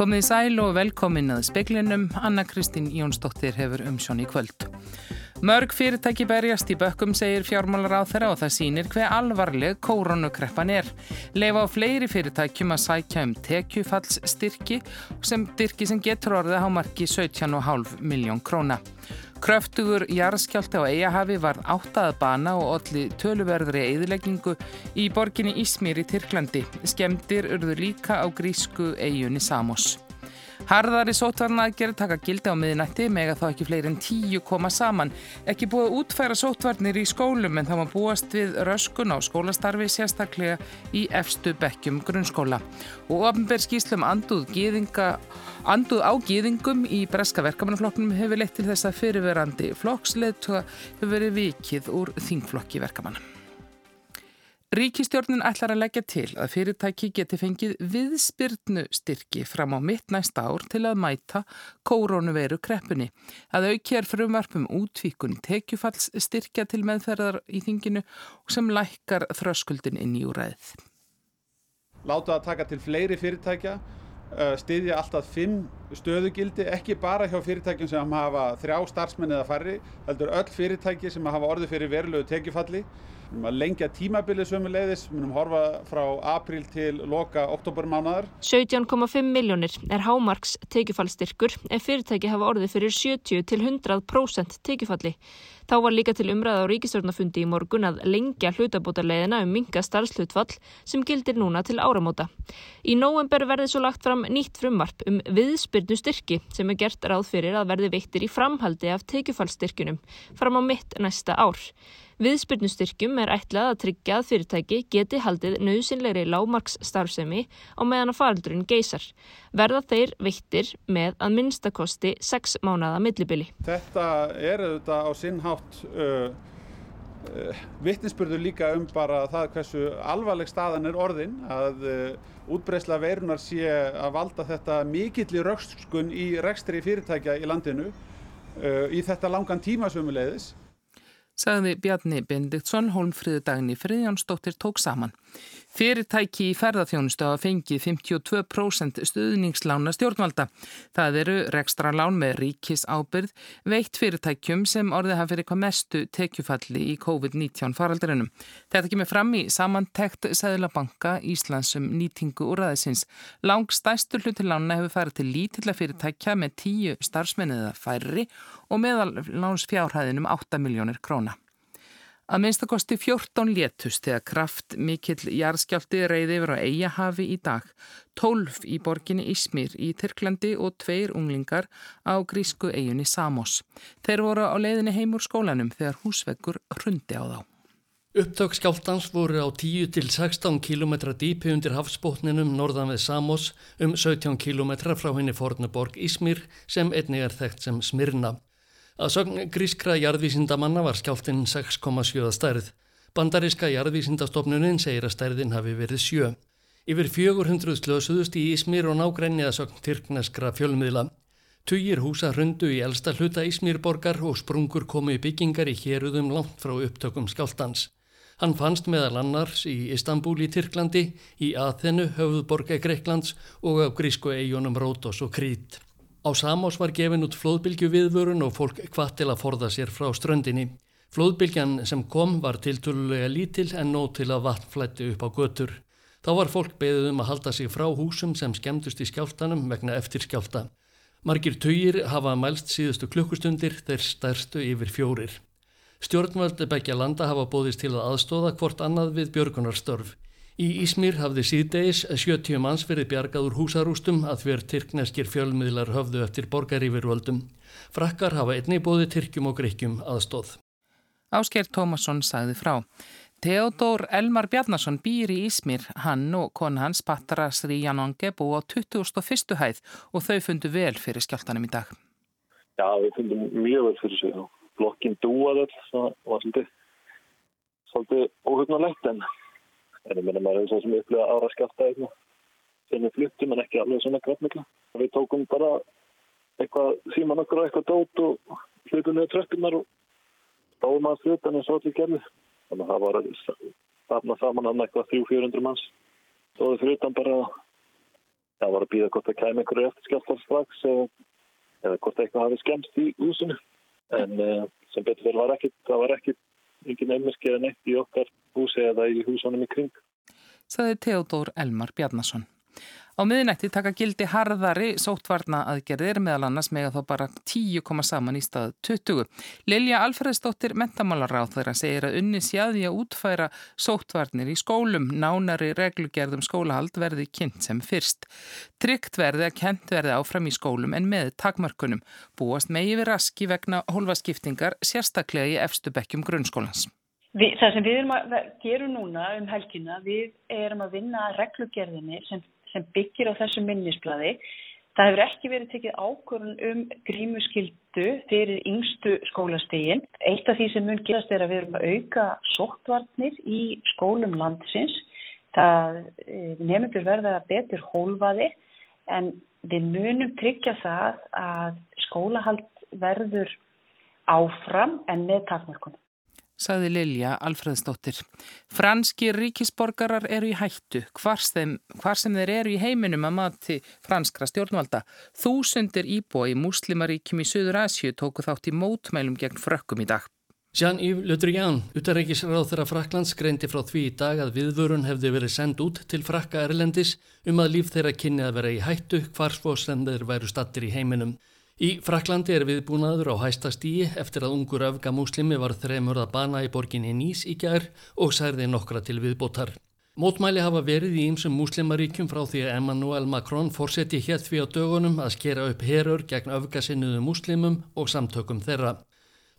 Komið í sæl og velkomin að speklinum. Anna Kristín Jónsdóttir hefur umsjón í kvöld. Mörg fyrirtæki berjast í bökkum, segir fjármálar á þeirra og það sýnir hver alvarleg kórónukreppan er. Leifa á fleiri fyrirtækjum að sækja um tekjufallsstyrki sem sem getur orðið á marki 17,5 miljón króna. Kröftugur jarðskjálti á Eiahafi var áttað bana og allir töluverðri eðileggingu í borginni Ísmýr í Tyrklandi. Skemdir urður líka á grísku eigunni Samos. Harðari sótvarna aðgerð taka gildi á miðinætti mega þá ekki fleiri en tíu koma saman. Ekki búið að útfæra sótvarnir í skólum en þá maður búast við röskun á skólastarfi sérstaklega í efstu bekkjum grunnskóla. Og ofnberð skýslum anduð, gýðinga, anduð á gýðingum í breska verkamannaflokknum hefur leitt til þess að fyrirverandi flokksleitt hefur verið vikið úr þingflokki verkamanna. Ríkistjórnin ætlar að leggja til að fyrirtæki geti fengið viðspyrnu styrki fram á mitt næsta ár til að mæta kórónuveru kreppunni. Að aukjær frumvarpum útvíkun tekjufalls styrkja til meðferðar í þinginu sem lækkar þröskuldin inn í úræðið. Láta að taka til fleiri fyrirtækja, stiðja alltaf fimm stöðugildi, ekki bara hjá fyrirtækjum sem hafa þrjá starfsmenn eða færri, heldur öll fyrirtæki sem hafa orðið fyrir verulegu tekjufalli Við munum að lengja tímabilið sömu leiðis, við munum horfa frá april til loka oktobermánaðar. 17,5 miljónir er hámarks tekjufallstyrkur ef fyrirtæki hafa orðið fyrir 70 til 100% tekjufalli. Þá var líka til umræða á ríkistjórnafundi í morgun að lengja hlutabótarleiðina um minga starfslutfall sem gildir núna til áramóta. Í nóvember verði svo lagt fram nýtt frumvarp um viðspyrnu styrki sem er gert ráð fyrir að verði veittir í framhaldi af tekjufallstyrkunum fram á mitt næsta ár. Viðspyrnustyrkjum er ætlað að tryggja að fyrirtæki geti haldið nöðsynleiri lámarks starfsemi á meðan að faraldurinn geysar. Verða þeir veittir með að minnstakosti 6 mánada millibili. Þetta er auðvitað á sinnhátt uh, uh, vittnisspurður líka um bara það hversu alvarleg staðan er orðin að uh, útbreysla veirunar sé að valda þetta mikill í raukskun í rekstri fyrirtækja í landinu uh, í þetta langan tíma sömuleiðis sagði Bjarni Bendiktsson, hólmfriðu dagni Friðjánsdóttir tók saman. Fyrirtæki í ferðarþjónustu hafa fengið 52% stuðningslána stjórnvalda. Það eru rekstra lán með ríkis ábyrð, veitt fyrirtækjum sem orðið hafa fyrir hvað mestu tekjufalli í COVID-19 faraldurinnum. Þetta kemur fram í samantekt Sæðlabanka Íslandsum nýtingu úrraðisins. Lang stæstur hluti lána hefur farið til lítilla fyrirtækja með tíu starfsmenniða færri og meðal lánsfjárhæðinum 8 miljónir króna. Að minnstakosti 14 létust þegar kraft mikill jarðskjálti reyði yfir á Eiahafi í dag, 12 í borginni Ísmir í Tyrklandi og tveir unglingar á grísku eiginni Samos. Þeir voru á leiðinni heim úr skólanum þegar húsveggur hrundi á þá. Upptök skjáltans voru á 10-16 km dýpi undir hafsbótninum norðan við Samos um 17 km frá henni fornaborg Ísmir sem einnig er þekkt sem Smirna. Að sögn grískra jarðvísindamanna var skjáltinn 6,7 stærð. Bandaríska jarðvísindastofnunin segir að stærðin hafi verið sjö. Yfir 400 slösuðust í Ísmir og nágræni að sögn tyrkneskra fjölmiðla. Tugir húsa hrundu í elsta hluta Ísmirborgar og sprungur komu í byggingar í héruðum langt frá upptökum skjáltans. Hann fannst meðal annars í Istanbul í Tyrklandi, í Aþenu, höfðborga Greiklands og á grísku eigunum Rótos og Krít. Á Samos var gefin út flóðbylgju viðvörun og fólk hvað til að forða sér frá ströndinni. Flóðbylgjan sem kom var tiltölulega lítil en nóg til að vatn flætti upp á götur. Þá var fólk beðið um að halda sig frá húsum sem skemmtust í skjáltanum vegna eftir skjálta. Margir töyir hafa mælst síðustu klukkustundir þeir stærstu yfir fjórir. Stjórnvöldi begja landa hafa bóðist til að aðstóða hvort annað við björgunarstörf. Í Ísmir hafði síðdeis 70 manns verið bjargað úr húsarústum að hver tyrkneskir fjölmiðlar höfðu eftir borgarífirvöldum. Frakkar hafa einni bóði tyrkjum og greikkjum aðstóð. Ásker Tómasson sagði frá. Theodor Elmar Bjarnason býr í Ísmir. Hann og kona hans Patra Sri Janonge bú á 21. hæð og þau fundu vel fyrir skjáltanum í dag. Já, við fundum mjög vel fyrir sig. Blokkin dúað öll, það var svolítið, svolítið óhugnarlegt en en ég menna maður er svo sem upplega ára skjáta eitthvað sem við fluttum en ekki alveg svona grafmikla. Við tókum bara eitthvað síman okkur og eitthvað dót og flutum niður tröppunar og dóðum að flutan eins og allir gerði. Þannig að það var þarna saman hann eitthvað 300-400 manns. Dóði frutan bara það var að býða hvort það kæmi einhverju eftir skjáltar strax eða, hvort eitthvað hafi skemmt í húsinu en uh, sem betur vel var ekkit, það var ekkit engin einmiski eða neitt í okkar húsi eða í húsunum í kring. Saði Theodor Elmar Bjarnason. Á miðinætti taka gildi harðari sóttvarna aðgerðir meðal annars með að þá bara 10 koma saman í stað 20. Lilja Alfredsdóttir mentamálaráð þeirra segir að unni sjáði að útfæra sóttvarnir í skólum, nánari reglugerðum skólahald verði kynnt sem fyrst. Trygt verði að kent verði áfram í skólum en með takmörkunum. Búast megi við raski vegna hólfaskiptingar sérstaklega í efstu bekkjum grunnskólans. Við, það sem við erum að gera núna um helgina, við erum að vinna reglugerðinni sem sem byggir á þessu minnisbladi. Það hefur ekki verið tekið ákvörðun um grímuskyldu fyrir yngstu skólastegin. Eitt af því sem mun gerast er að við erum að auka sóttvarnir í skólum landsins. Það eh, nefndur verða betur hólfaði en við munum tryggja það að skólahald verður áfram en með takmörkunum sagði Lilja Alfredsdóttir. Franski ríkisborgarar eru í hættu, hvar sem, hvar sem þeir eru í heiminum að mati franskra stjórnvalda. Þúsundir íbúi í muslimaríkjum í Suður Asju tóku þátt í mótmælum gegn frökkum í dag. Jean-Yves Le Drian, utarækisráð þeirra Fraklands, greindi frá því í dag að viðvörun hefði verið sendt út til frakka Erlendis um að líf þeirra kynni að vera í hættu hvar svo sem þeir væru stattir í heiminum. Í Fraklandi er viðbúnaður á hæsta stíi eftir að ungur öfga múslimi var þremur að bana í borginni Nýs í gær og særði nokkra til viðbótar. Mótmæli hafa verið í ýmsum múslimaríkjum frá því að Emmanuel Macron fórseti hér því á dögunum að skera upp herur gegn öfgasinnuðu múslimum og samtökum þeirra.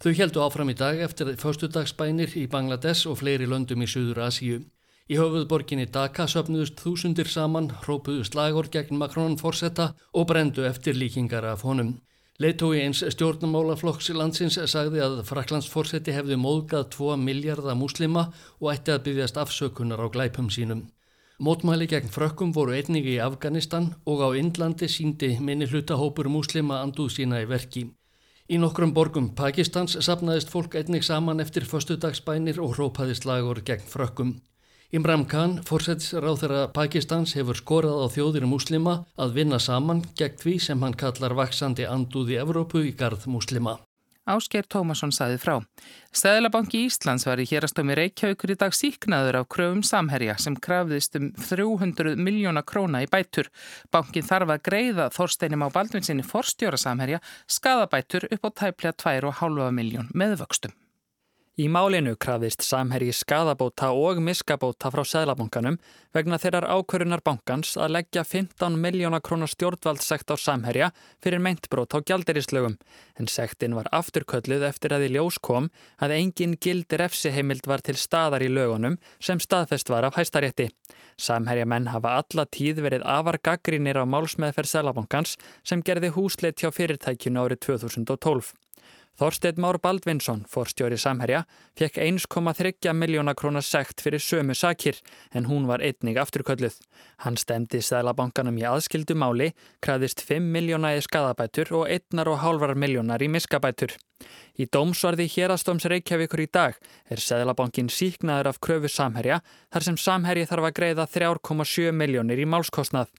Þau heldu áfram í dag eftir fyrstudagsbænir í Bangladesh og fleiri löndum í Suður Asíu. Í höfuðborginni Dhaka söpnuðust þúsundir saman, hrópuðust lagor gegn Macron fórseta og brendu eftir líkingar af honum. Leitói eins stjórnumálaflokks landsins sagði að Fraklandsforsetti hefði móðgað 2 miljardar múslima og ætti að byggjast afsökunar á glæpum sínum. Mótmæli gegn frökkum voru einningi í Afganistan og á Indlandi síndi minni hlutahópur múslima anduð sína í verki. Í nokkrum borgum Pakistans sapnaðist fólk einnig saman eftir föstudagsbænir og hrópaðist lagur gegn frökkum. Imran Khan, fórsættisráð þeirra Pakistans, hefur skorað á þjóðir muslima að vinna saman gegn því sem hann kallar vaksandi andúði Evrópu í gard muslima. Ásker Tómasson saði frá. Stæðlabanki Íslands var í hérastömi Reykjavíkur í dag síknaður af kröfum samherja sem krafðist um 300 miljóna króna í bætur. Bankin þarf að greiða þorsteinum á baldvinsinni forstjóra samherja skadabætur upp á tæplega 2,5 miljón með vöxtum. Í málinu krafðist samherji skadabóta og miskabóta frá Sæðlabankanum vegna þeirrar ákvörunar bankans að leggja 15 miljóna krónar stjórnvaldssekt á samherja fyrir meintbrót á gjalderislögum. En sektin var afturkölluð eftir að í ljós kom að engin gildir efsiheimild var til staðar í lögunum sem staðfest var af hæstarétti. Samherja menn hafa alla tíð verið afar gaggrínir á málsmeðferð Sæðlabankans sem gerði húsleitt hjá fyrirtækjunu árið 2012. Þorstein Már Baldvinsson, forstjóri Samherja, fekk 1,3 miljóna krónar sekt fyrir sömu sakir en hún var einnig afturkölluð. Hann stemdi Sælabankanum í aðskildu máli, kræðist 5 miljóna í skadabætur og 1,5 miljónar í miskabætur. Í dómsvarði hérastóms Reykjavíkur í dag er Sælabankin síknaður af kröfu Samherja þar sem Samherji þarf að greiða 3,7 miljónir í málskostnað.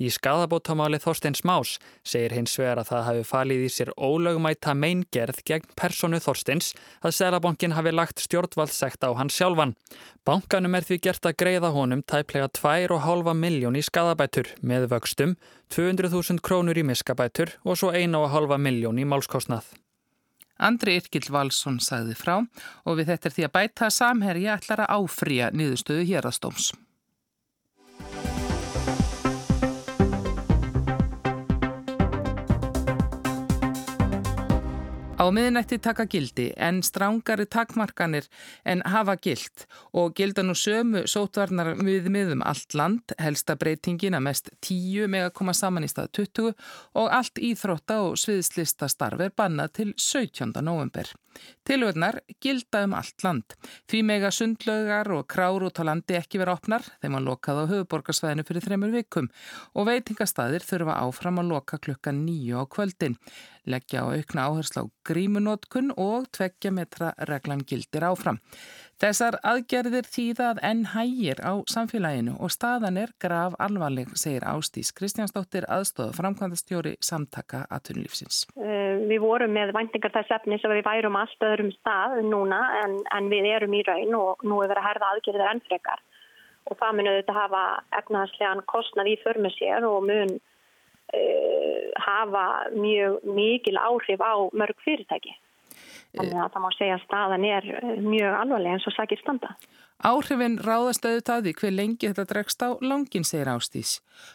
Í skadabótamáli Þorsteins Más segir hins vegar að það hafi falið í sér ólögumæta meingerð gegn personu Þorsteins að Sælabankin hafi lagt stjórnvaldsekt á hann sjálfan. Bankanum er því gert að greiða honum tæplega 2,5 miljón í skadabætur með vöxtum, 200.000 krónur í miskabætur og svo 1,5 miljón í málskostnað. Andri Irkild Valsson sagði frá og við þetta er því að bæta samherji ætlar að áfrýja niðurstöðu hérastóms. Á miðnætti taka gildi en strángari takmarkanir en hafa gild og gilda nú sömu sótvarnar við miðum allt land, helsta breytingin að mest 10 með að koma saman í stað 20 og allt íþrótta og sviðslista starf er bannað til 17. november. Tilvöldnar gilda um allt land. Því mega sundlögar og krár út á landi ekki vera opnar þegar maður lokað á höfuborgarsvæðinu fyrir þreymur vikum og veitingastæðir þurfa áfram að loka klukka nýju á kvöldin. Leggja á aukna áherslu á grímunótkun og tveggja metra reglan gildir áfram. Þessar aðgerðir þýða að enn hægir á samfélaginu og staðan er grav alvarleg, segir Ástís Kristjánsdóttir aðstofa framkvæmdastjóri samtaka aðtunulífsins. Eh, við vorum með væntingar þess efnis að við værum allt öðrum stað núna en, en við erum í raun og nú er verið að herða aðgerðir enn frekar og það mun auðvitað hafa efnahanslegan kostnað í förmu sér og mun uh, hafa mjög mikil áhrif á mörg fyrirtæki. Þannig að það má segja að staðan er eh, mjög alvarlega eins og sakir standa. Áhrifin ráðast auðvitað í hver lengi þetta dregst á langin, segir Ástís.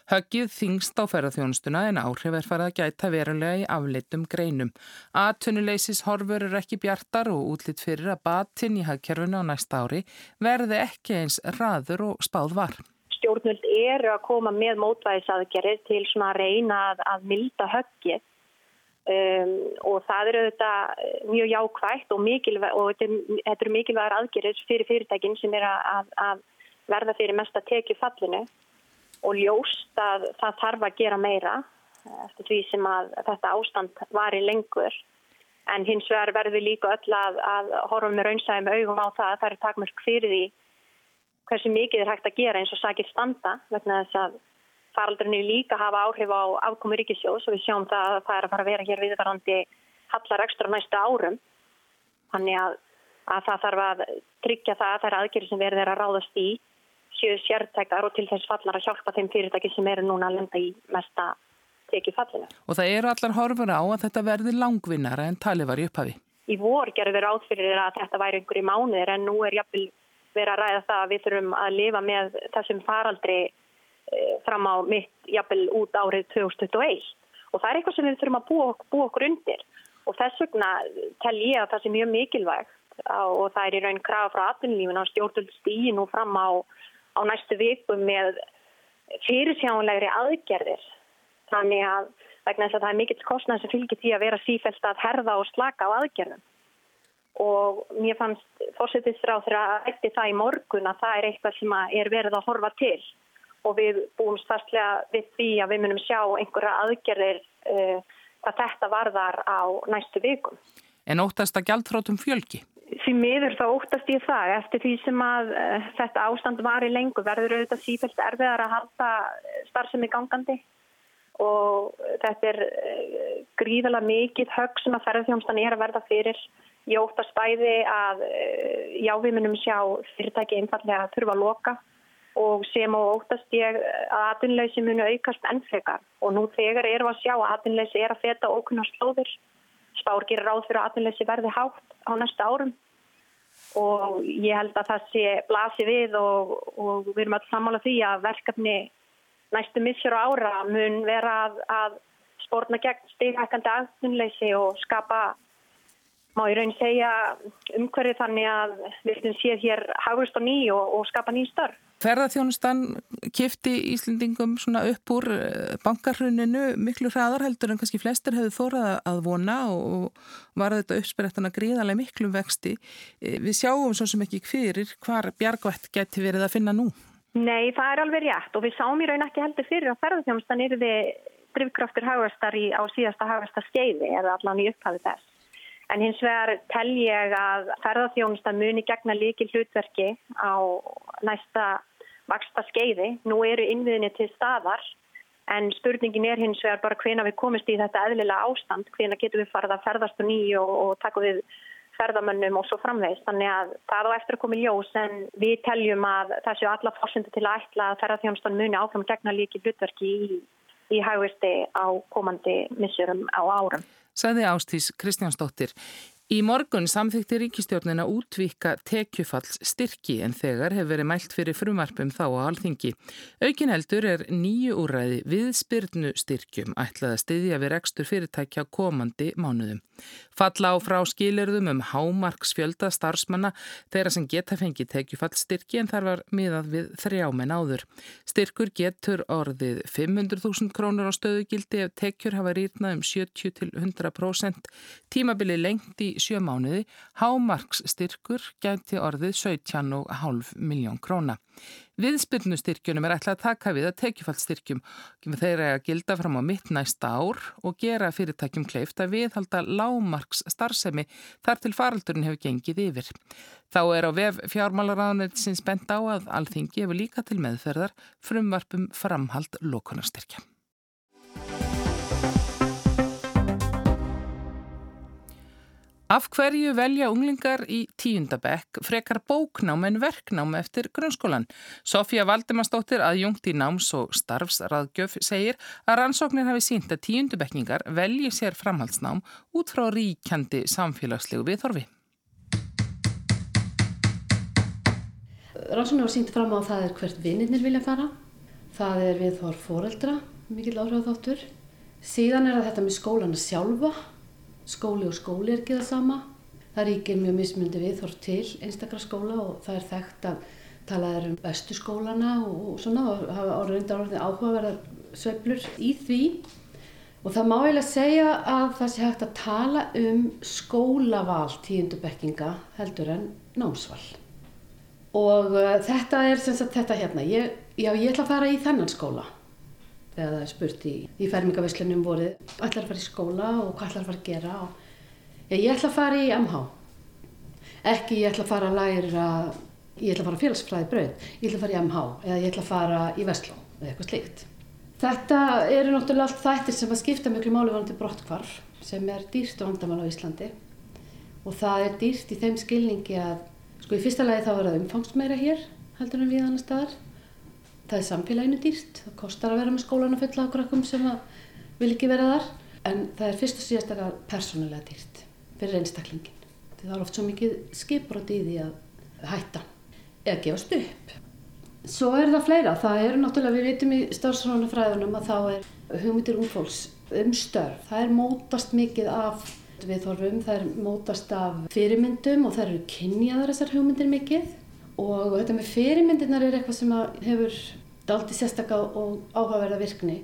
Höggið þingst á ferðarþjónustuna en áhrif er farið að gæta verulega í afleitum greinum. Aðtunuleysis horfur er ekki bjartar og útlitt fyrir að batinn í hagkerfunu á næsta ári verði ekki eins raður og spáð var. Stjórnvöld eru að koma með mótvæðisaðgerir til svona að reyna að, að milda höggið Um, og það eru þetta mjög jákvægt og, og þetta eru mikilvægar aðgerir fyrir fyrirtækin sem er að, að verða fyrir mesta tekju fallinu og ljóst að það þarf að gera meira eftir því sem að þetta ástand var í lengur. En hins vegar verður líka öll að, að horfa með raunsæðum augum á það að það er takmörk fyrir því hversu mikið er hægt að gera eins og sakir standa vegna þess að faraldurinu líka hafa áhrif á afkomi ríkisjós og við sjáum það að það er að fara að vera hér viðvarandi hallar ekstra næsta árum. Þannig að, að það þarf að tryggja það að það er aðgerið sem verður að ráðast í sjöðu sértækar og til þess fallar að hjálpa þeim fyrirtæki sem eru núna að lenda í mesta tekið fallinu. Og það eru allar horfur á að þetta verður langvinnara en talið var í upphafi. Í vor gerður við ráð fyrir að þetta væri einhverju mánuðir en nú er jafnvel verið að ræða það að við þurfum að lifa með þessum faraldri fram á mitt jafnvel út árið 2021 og það er eitthvað sem við þurfum að búa, búa okkur undir. Og þess vegna tel ég að það sé mjög mikilvægt og það er í raun krafa frá atvinnulífin á stjórnvöldsstígin og fram á, á næstu viku með fyrirsjánlegri aðgerðir. Þannig að vegna þess að það er mikill kostnæð sem fylgir því að vera sífælt að herða og slaka á aðgerðum. Og mér fannst fórsettisráð þegar að eftir það í morgun að það er eitthvað sem er verið að horfa til og við búum stafslega við því að við munum sjá einhverja aðgerðir uh, hvað þetta varðar á næstu vikum. En óttast að gjaldfrótum fjölki? Því miður þá óttast ég það eftir því sem að uh, þetta ástand var í lengu verður auðvitað sífælt erfiðar að halda starfsemi gangandi og þetta er uh, gríðala mikið högg sem að ferðarþjómsdan er að verða fyrir. Ég óttast bæði að já við munum sjá fyrirtæki einfallega að þurfa að loka og sem á óttast ég að aðunleysi munu aukast ennfrekar og nú þegar erum við að sjá að aðunleysi er að feta okkurna slóðir. Spár gerir ráð fyrir að aðunleysi verði hátt á næsta árum. Og ég held að það sé blasi við og, og við erum alltaf sammála því að verkefni næstu missur á ára mun vera að, að spórna gegn stíghækandi aðunleysi og skapa má ég raun segja umhverju þannig að við séum hér hagust á ný og, og skapa ný störf. Ferðarþjónustan kifti Íslendingum svona upp úr eh, bankarhruninu miklu hraðar heldur en kannski flestir hefðu þórað að vona og var þetta uppsprettana gríðarlega miklu vexti. Eh, við sjáum svo sem ekki fyrir hvar bjargvætt geti verið að finna nú. Nei, það er alveg rétt og við sáum í raun ekki heldur fyrir að ferðarþjónustan eru við drivkraftur hagastar á síðasta hagastar skeiði eða allan í upphafið þess. En hins vegar tel ég að ferðarþjónustan muni gegna líki hlutverki á næsta vaksta skeiði. Nú eru innviðinni til staðar en spurningin er hins vegar bara hvena við komist í þetta eðlilega ástand, hvena getum við farið að ferðast og nýju og, og taka við ferðamönnum og svo framvegist. Þannig að það á eftir að koma í ljós en við teljum að þessu alla fórsendu til að ætla að ferðarþjónustan muni áfram gegna líki hlutverki í, í hægvisti á komandi missurum á árum sagði Ástís Kristjánsdóttir. Í morgun samþykti ríkistjórnina útvíka tekjufalls styrki en þegar hefur verið mælt fyrir frumarpum þá á alþingi. Aukin heldur er nýju úræði við spyrnu styrkjum ætlað að styðja við rekstur fyrirtækja komandi mánuðum. Falla á frá skilirðum um hámarksfjölda starfsmanna þeirra sem geta fengið tekjufallstyrki en þar var miðað við þrjámen áður. Styrkur getur orðið 500.000 krónur á stöðugildi ef tekjur hafa rýrnað um 70-100%. Tímabili lengt í sjö mánuði, hámarks styrkur gæti orðið 17,5 miljón króna. Viðspilnustyrkjunum er ætlað að taka við að tekjufallstyrkjum þeir að gilda fram á mitt næsta ár og gera fyrirtækjum kleift að viðhalda lámarks starfsemi þar til faraldurinn hefur gengið yfir. Þá er á vef fjármálaráðanir sinns bent á að alþingi hefur líka til meðferðar frumvarpum framhald lókunarstyrkja. Af hverju velja unglingar í tíundabekk frekar bóknám en verknám eftir grunnskólan? Sofía Valdimarsdóttir að jungt í náms og starfsraðgjöf segir að rannsóknir hafi sínt að tíundabekkingar velji sér framhaldsnám út frá ríkjandi samfélagslegu viðhorfi. Rannsóknir hafa sínt fram á það er hvert vinnirnir vilja fara. Það er viðhorf foreldra, mikil áhrif þáttur. Síðan er þetta með skólana sjálfa skóli og skóli er ekki það sama. Það ríkir mjög mismundi viðhorf til einstakra skóla og það er þekkt að tala um bestu skólana og svona og hafa orðindar orðið áhugaverðar sveiflur í því. Og það má eiginlega segja að það sé hægt að tala um skólaval tíundubekkinga heldur en námsval. Og uh, þetta er sem sagt þetta hérna, ég, já ég ætla að fara í þennan skóla þegar það er spurt í, í fermingavislunum voruð ætlar að fara í skóla og hvað ætlar að fara að gera og ég, ég ætla að fara í MH ekki ég ætla að fara að læra ég ætla að fara félagsfræði bröð ég ætla að fara í MH eða ég ætla að fara í Vestló eða eitthvað slíkt. Þetta eru náttúrulega allt þættir sem að skipta mjög máli vanandi brottkvarf sem er dýrt og vandamál á Íslandi. Og það er dýrt í þeim skilningi að sko í fyrsta lagi þá er það umfangsmeira hér heldur en við annar staðar það er samfélaginu dýrt, það kostar að vera með skólan að fulla okkur akkum sem vil ekki vera þar. En það er fyrst og síðast eitthvað persónulega dýrt fyrir einstaklingin það er oft svo mikið skiprót í því að hætta eða gefast upp. Svo er það fleira, það eru náttúrulega við veitum í starfsrónafræðunum að þá er hugmyndir umfólks um störf. Það er mótast mikið af viðhorfum, það er mótast af fyrirmyndum og það eru kynjaðar þessar hugmyndir mikið og þetta með fyrirmyndirnar er eitthvað sem hefur daldi sérstakka og áhugaverða virkni.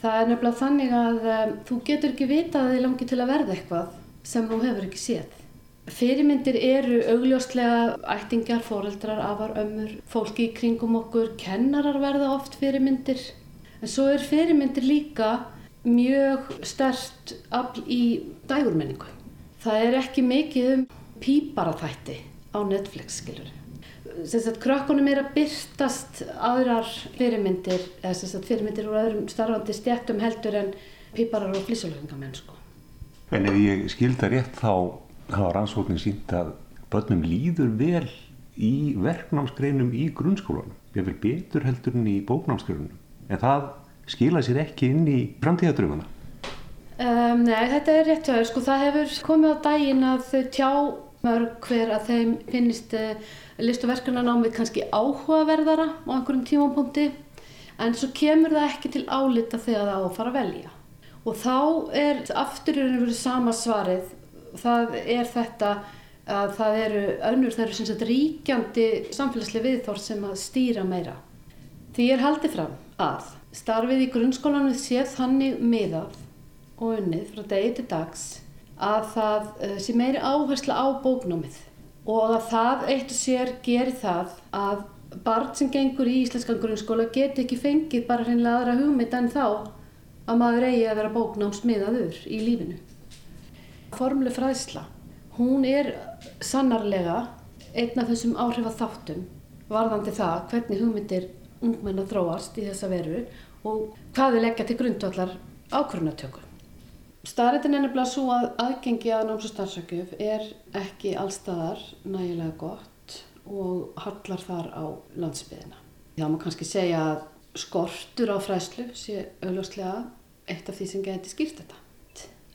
Það er nefnilega þannig að um, þú getur ekki vita að þið langi til að verða eitthvað sem þú hefur ekki séð. Fyrirmyndir eru augljóslega ættingar, foreldrar, afar, ömmur, fólki í kringum okkur, kennarar verða oft fyrirmyndir. En svo er fyrirmyndir líka mjög stert afl í dægurmenningu. Það er ekki mikið um píparaþætti á Netflix, skilur krökkunum er að byrtast aðrar fyrirmyndir eða sagt, fyrirmyndir úr öðrum starfandi stjættum heldur en píparar og flísulöfingamenn sko. En ef ég skilda rétt þá hafa rannsóknin sínt að börnum líður vel í verknámsgreinum í grunnskólanum ég vil betur heldur en í bóknámsgreinum. En það skila sér ekki inn í framtíðadröfuna um, Nei, þetta er rétt jáður sko, það hefur komið á daginn að þau tjá mörg hver að þeim finnist uh, list- og verkefnanámið kannski áhugaverðara á einhverjum tímapunkti en svo kemur það ekki til álita þegar það á að fara að velja. Og þá er aftur í raun og veru sama svarið, það er þetta að það eru önnur, það eru sem sagt ríkjandi samfélagslega viðþór sem að stýra meira. Því er haldið fram að starfið í grunnskólanum séð þannig miðað og unnið frá degi til dags að það eh, sé meiri áhersla á bóknámið og að það eitt og sér gerir það að barn sem gengur í íslenskan grunnskóla geti ekki fengið bara hreinlega aðra hugmynd en þá að maður eigi að vera bóknámsmiðaður í lífinu. Formlu fræðsla, hún er sannarlega einn af þessum áhrifa þáttum varðandi það hvernig hugmyndir ungmenna þróast í þessa veru og hvað við leggja til grundvallar ákvörnatöku. Starritin er nefnilega svo að aðgengi að náms- og starfsökjuf er ekki allstaðar nægilega gott og hallar þar á landsbyðina. Það má kannski segja að skortur á fræslu sé augljóslega eitt af því sem geti skýrt þetta.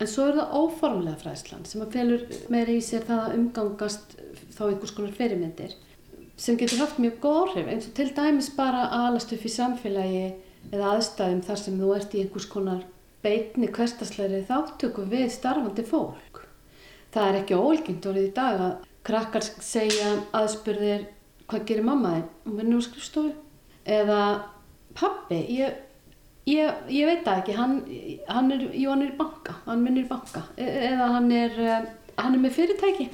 En svo er það óformlega fræslan sem að felur meira í sér það að umgangast þá einhvers konar fyrirmyndir sem getur haft mjög góð áhrif eins og til dæmis bara aðalast upp í samfélagi eða aðstæðum þar sem þú ert í einhvers konar beitni hverstasleiri þáttöku við starfandi fólk. Það er ekki ólgengt orðið í dag að krakkar segja aðspurðir hvað gerir mamma þinn? Hún vinnur úr skrifstofu. Eða pappi, ég, ég, ég veit það ekki, hann, hann, er, jú, hann er í banka, hann vinnur í banka. E eða hann er uh, hann er með fyrirtæki.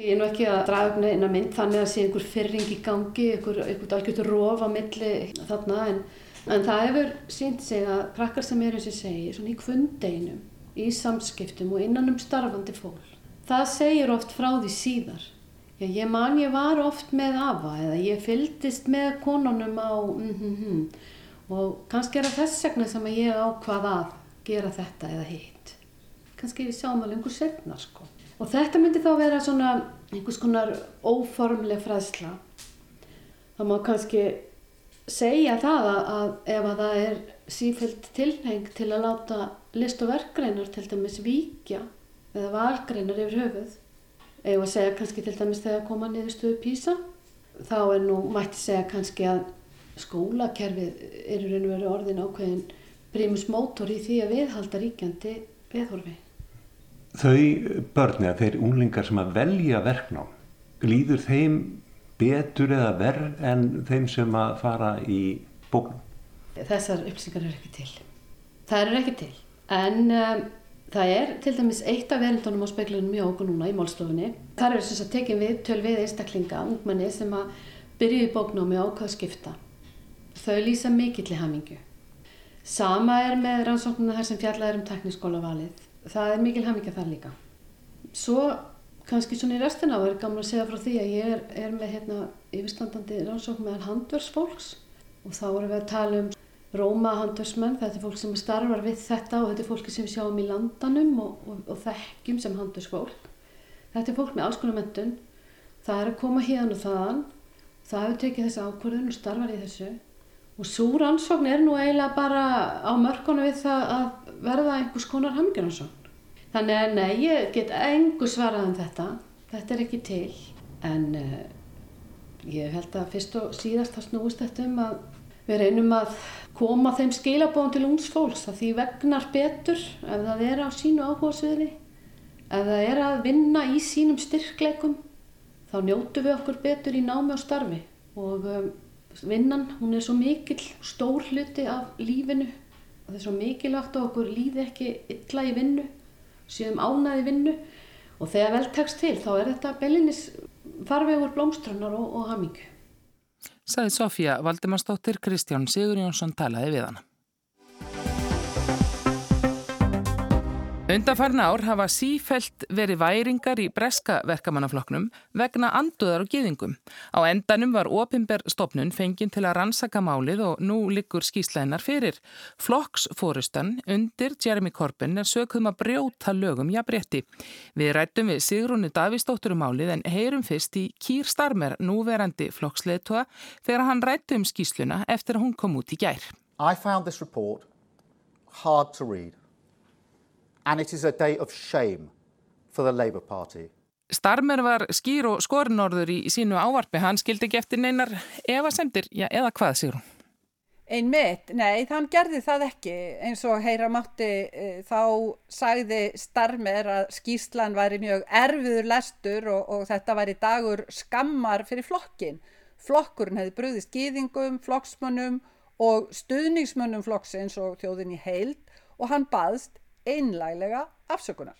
Ég er nú ekki að draga upp neina mynd þannig að sé einhver fyrring í gangi, einhver, einhver algjörður rof á milli þarna en, en það hefur sínt sig að krakkar sem er eins og segi svona í kvundeginum, í samskiptum og innan um starfandi fólk. Það segir oft frá því síðar. Já, ég man ég var oft með afa eða ég fyldist með konunum á mm, mm, mm. og kannski er það þess vegna sem ég ákvað að gera þetta eða hitt. Kannski við sjáum alveg einhver setna sko. Og þetta myndi þá vera svona einhvers konar óformleg fræðsla. Það má kannski segja það að, ef að það er sífælt tilheng til að láta list og verkgreinar til dæmis víkja eða valgreinar yfir höfuð, eða segja kannski til dæmis þegar koma niður stöðu písa, þá er nú mætti segja kannski að skólakerfið er í raun og veru orðin ákveðin prímus mótor í því að viðhalda ríkjandi viðhorfi þau börni að þeir unglingar sem að velja verknám líður þeim betur eða verð en þeim sem að fara í bóknum? Þessar upplýsingar eru ekki til. Það eru ekki til. En um, það er til dæmis eitt af verðindunum á speiklunum mjög okkur núna í málstofunni. Það eru þess að tekja við töl við einstaklinga, ungmanni sem að byrju í bóknámi ákvað skipta. Þau lýsa mikill í hamingu. Sama er með rannsóknuna þar sem fjallar um tekniskólavalið það er mikil hafmyggja þar líka svo kannski svona í restina var gaman að segja frá því að ég er, er með hérna yfirstandandi rannsókn með handversfólks og þá vorum við að tala um Róma handversmenn, þetta er fólk sem starfar við þetta og þetta er fólki sem sjáum í landanum og, og, og þekkjum sem handversfólk þetta er fólk með alls konar mentun það er að koma hérna og þaðan. Það hefur tekið þessi ákvörðun og starfar í þessu. Og svo rannsókn er nú eiginlega bara á mörgunu við það að verða einhvers konar hamingjarnarsókn. Þannig að nei, ég get engu svarað um þetta, þetta er ekki til, en uh, ég held að fyrst og síðast það snúist þetta um að við reynum að koma þeim skilabóðum til ungs fólks að því vegnar betur ef það er á sínu áhugasviði, ef það er að vinna í sínum styrkleikum, þá njótu við okkur betur í námi og starfi. Og um, vinnan, hún er svo mikil stór hluti af lífinu. Það er svo mikilvægt að okkur líði ekki illa í vinnu, séum ánaði vinnu og þegar vel tekst til þá er þetta beilinnis farvegur blómstrannar og, og hamingu. Saði Sofía Valdimarsdóttir, Kristján Sigur Jónsson talaði við hana. Undanfarn ár hafa sífelt verið væringar í breska verkamannafloknum vegna anduðar og giðingum. Á endanum var Opimber stopnun fenginn til að rannsaka málið og nú liggur skýsleinar fyrir. Flokksfórustan undir Jeremy Corbyn er sögum að brjóta lögum jafnrétti. Við rættum við Sigrúni Davísdóttur um málið en heyrum fyrst í Kýr Starmer, núverandi flokksleðtoga, þegar hann rættu um skýsluna eftir að hún kom út í gær. I found this report hard to read and it is a day of shame for the Labour Party. Starmer var skýr og skorinorður í sínu ávarpi, hann skildi ekki eftir neinar evasemdir, já eða hvað sigur hún? Einmitt, nei þann gerði það ekki eins og heyra mátti e, þá sagði Starmer að skýslan væri mjög erfiður lestur og, og þetta væri dagur skammar fyrir flokkin. Flokkurinn hefði bröðist gýðingum, flokksmönnum og stuðningsmönnum flokksins og þjóðin í heild og hann baðst einlæglega afsökunar.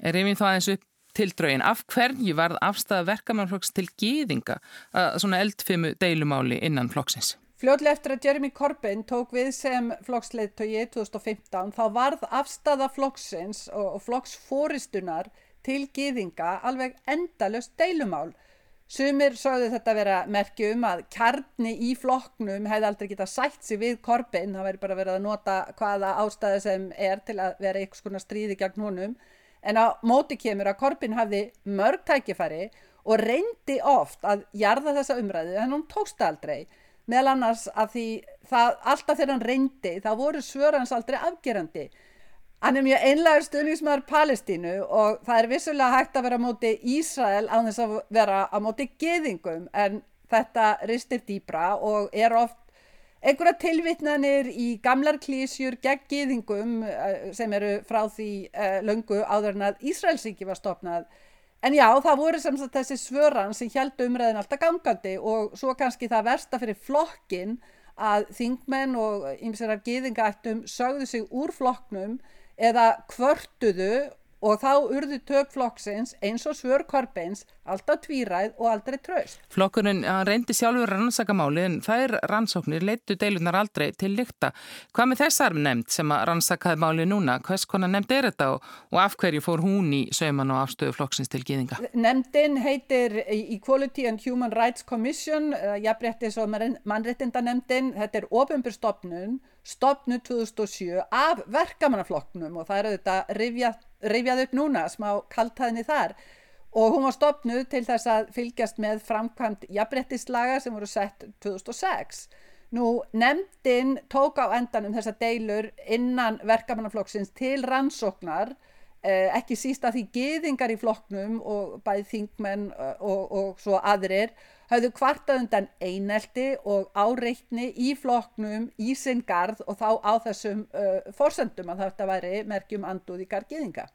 Er einminn þá aðeins upp til draugin, af hverju varð afstæða verkamannflokks til gýðinga að svona eldfimu deilumáli innan flokksins? Fljóðlega eftir að Jeremy Corbyn tók við sem flokksleiðtögi 2015 þá varð afstæða flokksins og, og flokksfóristunar til gýðinga alveg endalust deilumál Sumir sögðu þetta að vera merki um að kjarni í flokknum hefði aldrei getað sætt sig við korpin, það væri bara verið að nota hvaða ástæði sem er til að vera einhvers konar stríði gegn honum. En á móti kemur að korpin hafði mörg tækifæri og reyndi oft að jarða þessa umræðu en hún tókst aldrei. Meðal annars að því það, alltaf þegar hann reyndi þá voru svörans aldrei afgerandi. Hann er mjög einlegar stuðnismæður Palestínu og það er vissulega hægt að vera á móti Ísrael á þess að vera á móti geðingum en þetta ristir dýbra og er oft einhverja tilvittnanir í gamlar klísjur gegn geðingum eh, sem eru frá því uh, löngu áður en að Ísraelsíki var stopnað. En já, það voru sem sagt þessi svöran sem held umræðin alltaf gangandi og svo kannski það versta fyrir flokkin að þingmenn og ymsir af geðingaættum sögðu sig úr flokknum eða kvörtuðu og þá urðu tökflokksins eins og svör Korbeins alltaf tvíræð og aldrei tröst. Flokkurinn reyndi sjálfur rannsakamáli en þær rannsóknir leittu deilunar aldrei til lykta. Hvað með þessar nefnd sem að rannsakaði máli núna? Hvers konar nefnd er þetta og, og af hverju fór hún í sauman og afstöðu flokksins til gýðinga? Nefndin heitir Equality and Human Rights Commission, jafnréttis og mannréttinda nefndin. Þetta er ofinbjörnstofnun, stopnu 2007 af verkamannaflokknum og það er auðvitað rifjað rifjað upp núna, smá kaltæðinni þar og hún var stopnuð til þess að fylgjast með framkvæmt jafnbrettislaga sem voru sett 2006. Nú, nefndin tók á endanum þessa deilur innan verkamannaflokksins til rannsóknar, ekki síst að því geðingar í flokknum og bæði þingmenn og, og, og svo aðrir hafðu kvartað undan einelti og áreitni í flokknum í sinn garð og þá á þessum uh, forsendum að þetta væri merkjum anduð í gargiðinga.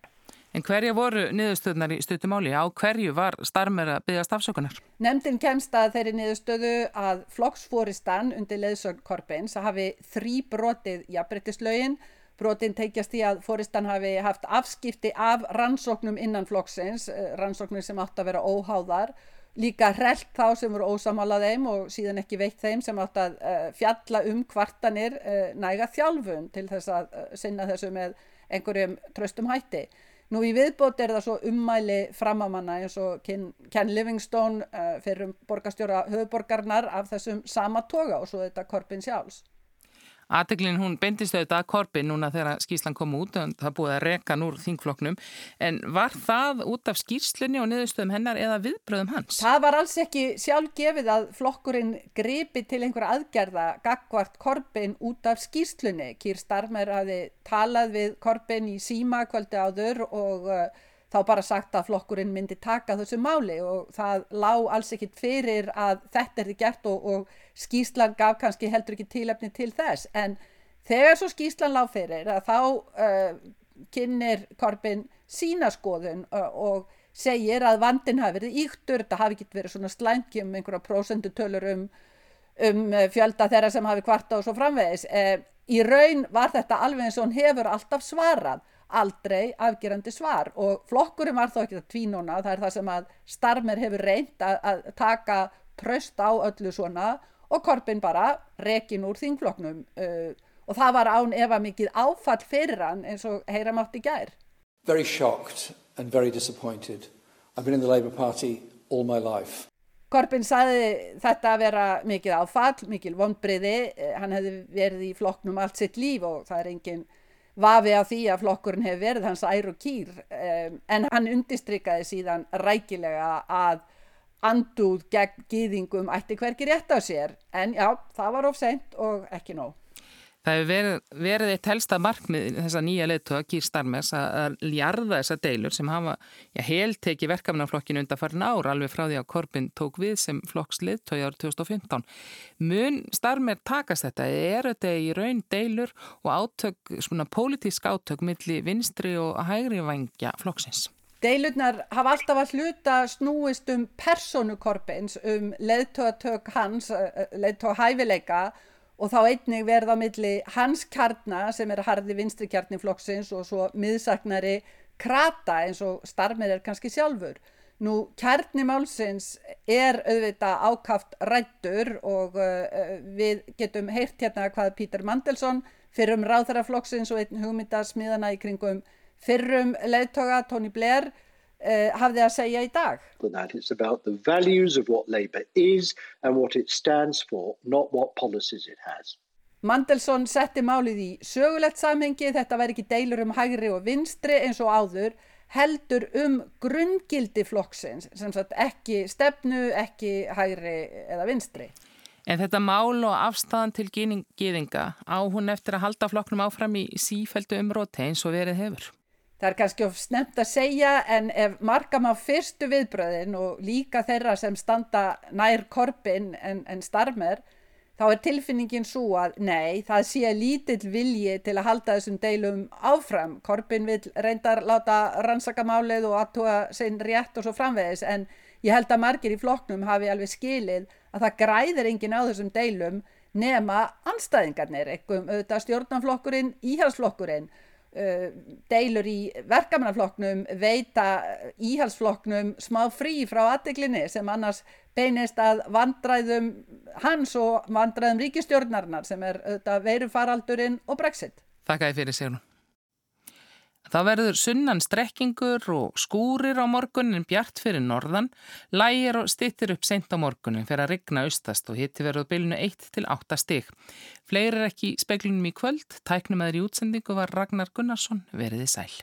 En hverja voru niðurstöðnar í stuttumáli? Á hverju var starmer að byggast afsökunar? Nemndin kemst að þeirri niðurstöðu að flokksfóristan undir leðsögn Korpins hafi þrý brotið jafnbryttislaugin. Brotin teikjast í að fóristan hafi haft afskipti af rannsóknum innan flokksins, rannsóknir sem átt að vera óháðar líka hrelt þá sem voru ósamálað þeim og síðan ekki veitt þeim sem átt að uh, fjalla um kvartanir uh, næga þjálfun til þess að sinna þessu með einhverjum tröstum hætti. Nú í viðbót er það svo ummæli framamanna eins og Ken, Livingstone fyrir borgastjóra höfuborgarnar af þessum sama toga og svo þetta Korbin sjálfs. Ateglin hún beindist auðvitað að korpi núna þegar skýslan kom út og það búið að reka núr þingfloknum en var það út af skýrslunni og niðurstöðum hennar eða viðbröðum hans? Það var alls ekki sjálf gefið að flokkurinn gripi til einhverja aðgerða gagvart korpin út af skýrslunni. Kýr Starmer hafi talað við korpin í síma kvöldi áður og uh, þá bara sagt að flokkurinn myndi taka þessu máli og það lág alls ekkit fyrir að þetta er því gert og, og skýslan gaf kannski heldur ekki tílefni til þess en þegar svo skýslan lág fyrir þá uh, kynir Korbin sína skoðun uh, og segir að vandin hafi verið íktur, þetta hafi ekki verið svona slænkjum einhverja prósendutölur um, um fjölda þeirra sem hafi kvarta og svo framvegis. Uh, í raun var þetta alveg eins og hann hefur alltaf svarað aldrei afgerandi svar og flokkurum var þá ekki það tvínuna, það er það sem að starmer hefur reynd að, að taka tröst á öllu svona og Korbin bara rekin úr þingfloknum uh, og það var án efa mikið áfall fyrir hann eins og heyra mátt í gær. Very shocked and very disappointed. I've been in the Labour Party all my life. Korbin saði þetta að vera mikið áfall, mikil vonbriði, uh, hann hefði verið í flokknum allt sitt líf og það er enginn vafi á því að flokkurinn hefur verið hans ær og kýr um, en hann undistrykkaði síðan rækilega að anduð gegn gýðingum ætti hverki rétt á sér en já, það var of sent og ekki nóg. Það hefur verið, verið eitt helsta markmið þessa nýja leittóa Gýr Starmes að ljarða þessa deilur sem hafa helteki verkefnaflokkinu undan farin ára alveg frá því að Korbin tók við sem flokksliðtói árið 2015. Mun Starmer takast þetta? Er þetta í raun deilur og átök, svona pólitísk átök millir vinstri og hægri vangja flokksins? Deilurnar hafa alltaf að hluta snúist um personu Korbins, um leittóatök hans, eh, eh, leittóa hæfileika og þá einnig verða á milli hans kjarnar sem er harði vinstri kjarni flokksins og svo miðsaknari krata eins og starfmið er kannski sjálfur. Nú kjarni málsins er auðvitað ákaft rættur og uh, við getum heyrt hérna hvað Pítur Mandelsson fyrrum ráðaraflokksins og einn hugmyndasmiðana í kringum fyrrum leðtoga Tony Blair Uh, hafði að segja í dag. It's about the values of what Labour is and what it stands for, not what policies it has. Mandelsson setti málið í sögulegt samhengi, þetta væri ekki deilur um hægri og vinstri eins og áður, heldur um grunngildi flokksins, sem sagt ekki stefnu, ekki hægri eða vinstri. En þetta mál og afstæðan til gýðinga á hún eftir að halda flokknum áfram í sífældu umróti eins og verið hefur? Það er kannski of snemt að segja en ef markam á fyrstu viðbröðin og líka þeirra sem standa nær korpin en, en starmer, þá er tilfinningin svo að nei, það sé lítill vilji til að halda þessum deilum áfram. Korpin vil reyndar láta rannsakamálið og aðtúa sinn rétt og svo framvegis en ég held að margir í flokknum hafi alveg skilið að það græðir engin á þessum deilum nema anstæðingarnir, eitthvað auðvitað stjórnanflokkurinn, íhalsflokkurinn uh, deilur í verkamannaflokknum veita íhalsflokknum smá frí frá aðdeglinni sem annars beinist að vandræðum hans og vandræðum ríkistjórnarinnar sem er veirufaraldurinn og brexit. Þakka ég fyrir Sigrun. Það verður sunnan strekkingur og skúrir á morgunin bjart fyrir norðan, lægir og stittir upp sent á morgunin fyrir að rigna austast og hitti verður bylnu 1 til 8 stig. Fleiri er ekki í speklunum í kvöld, tæknum aður í útsendingu var Ragnar Gunnarsson veriði sæl.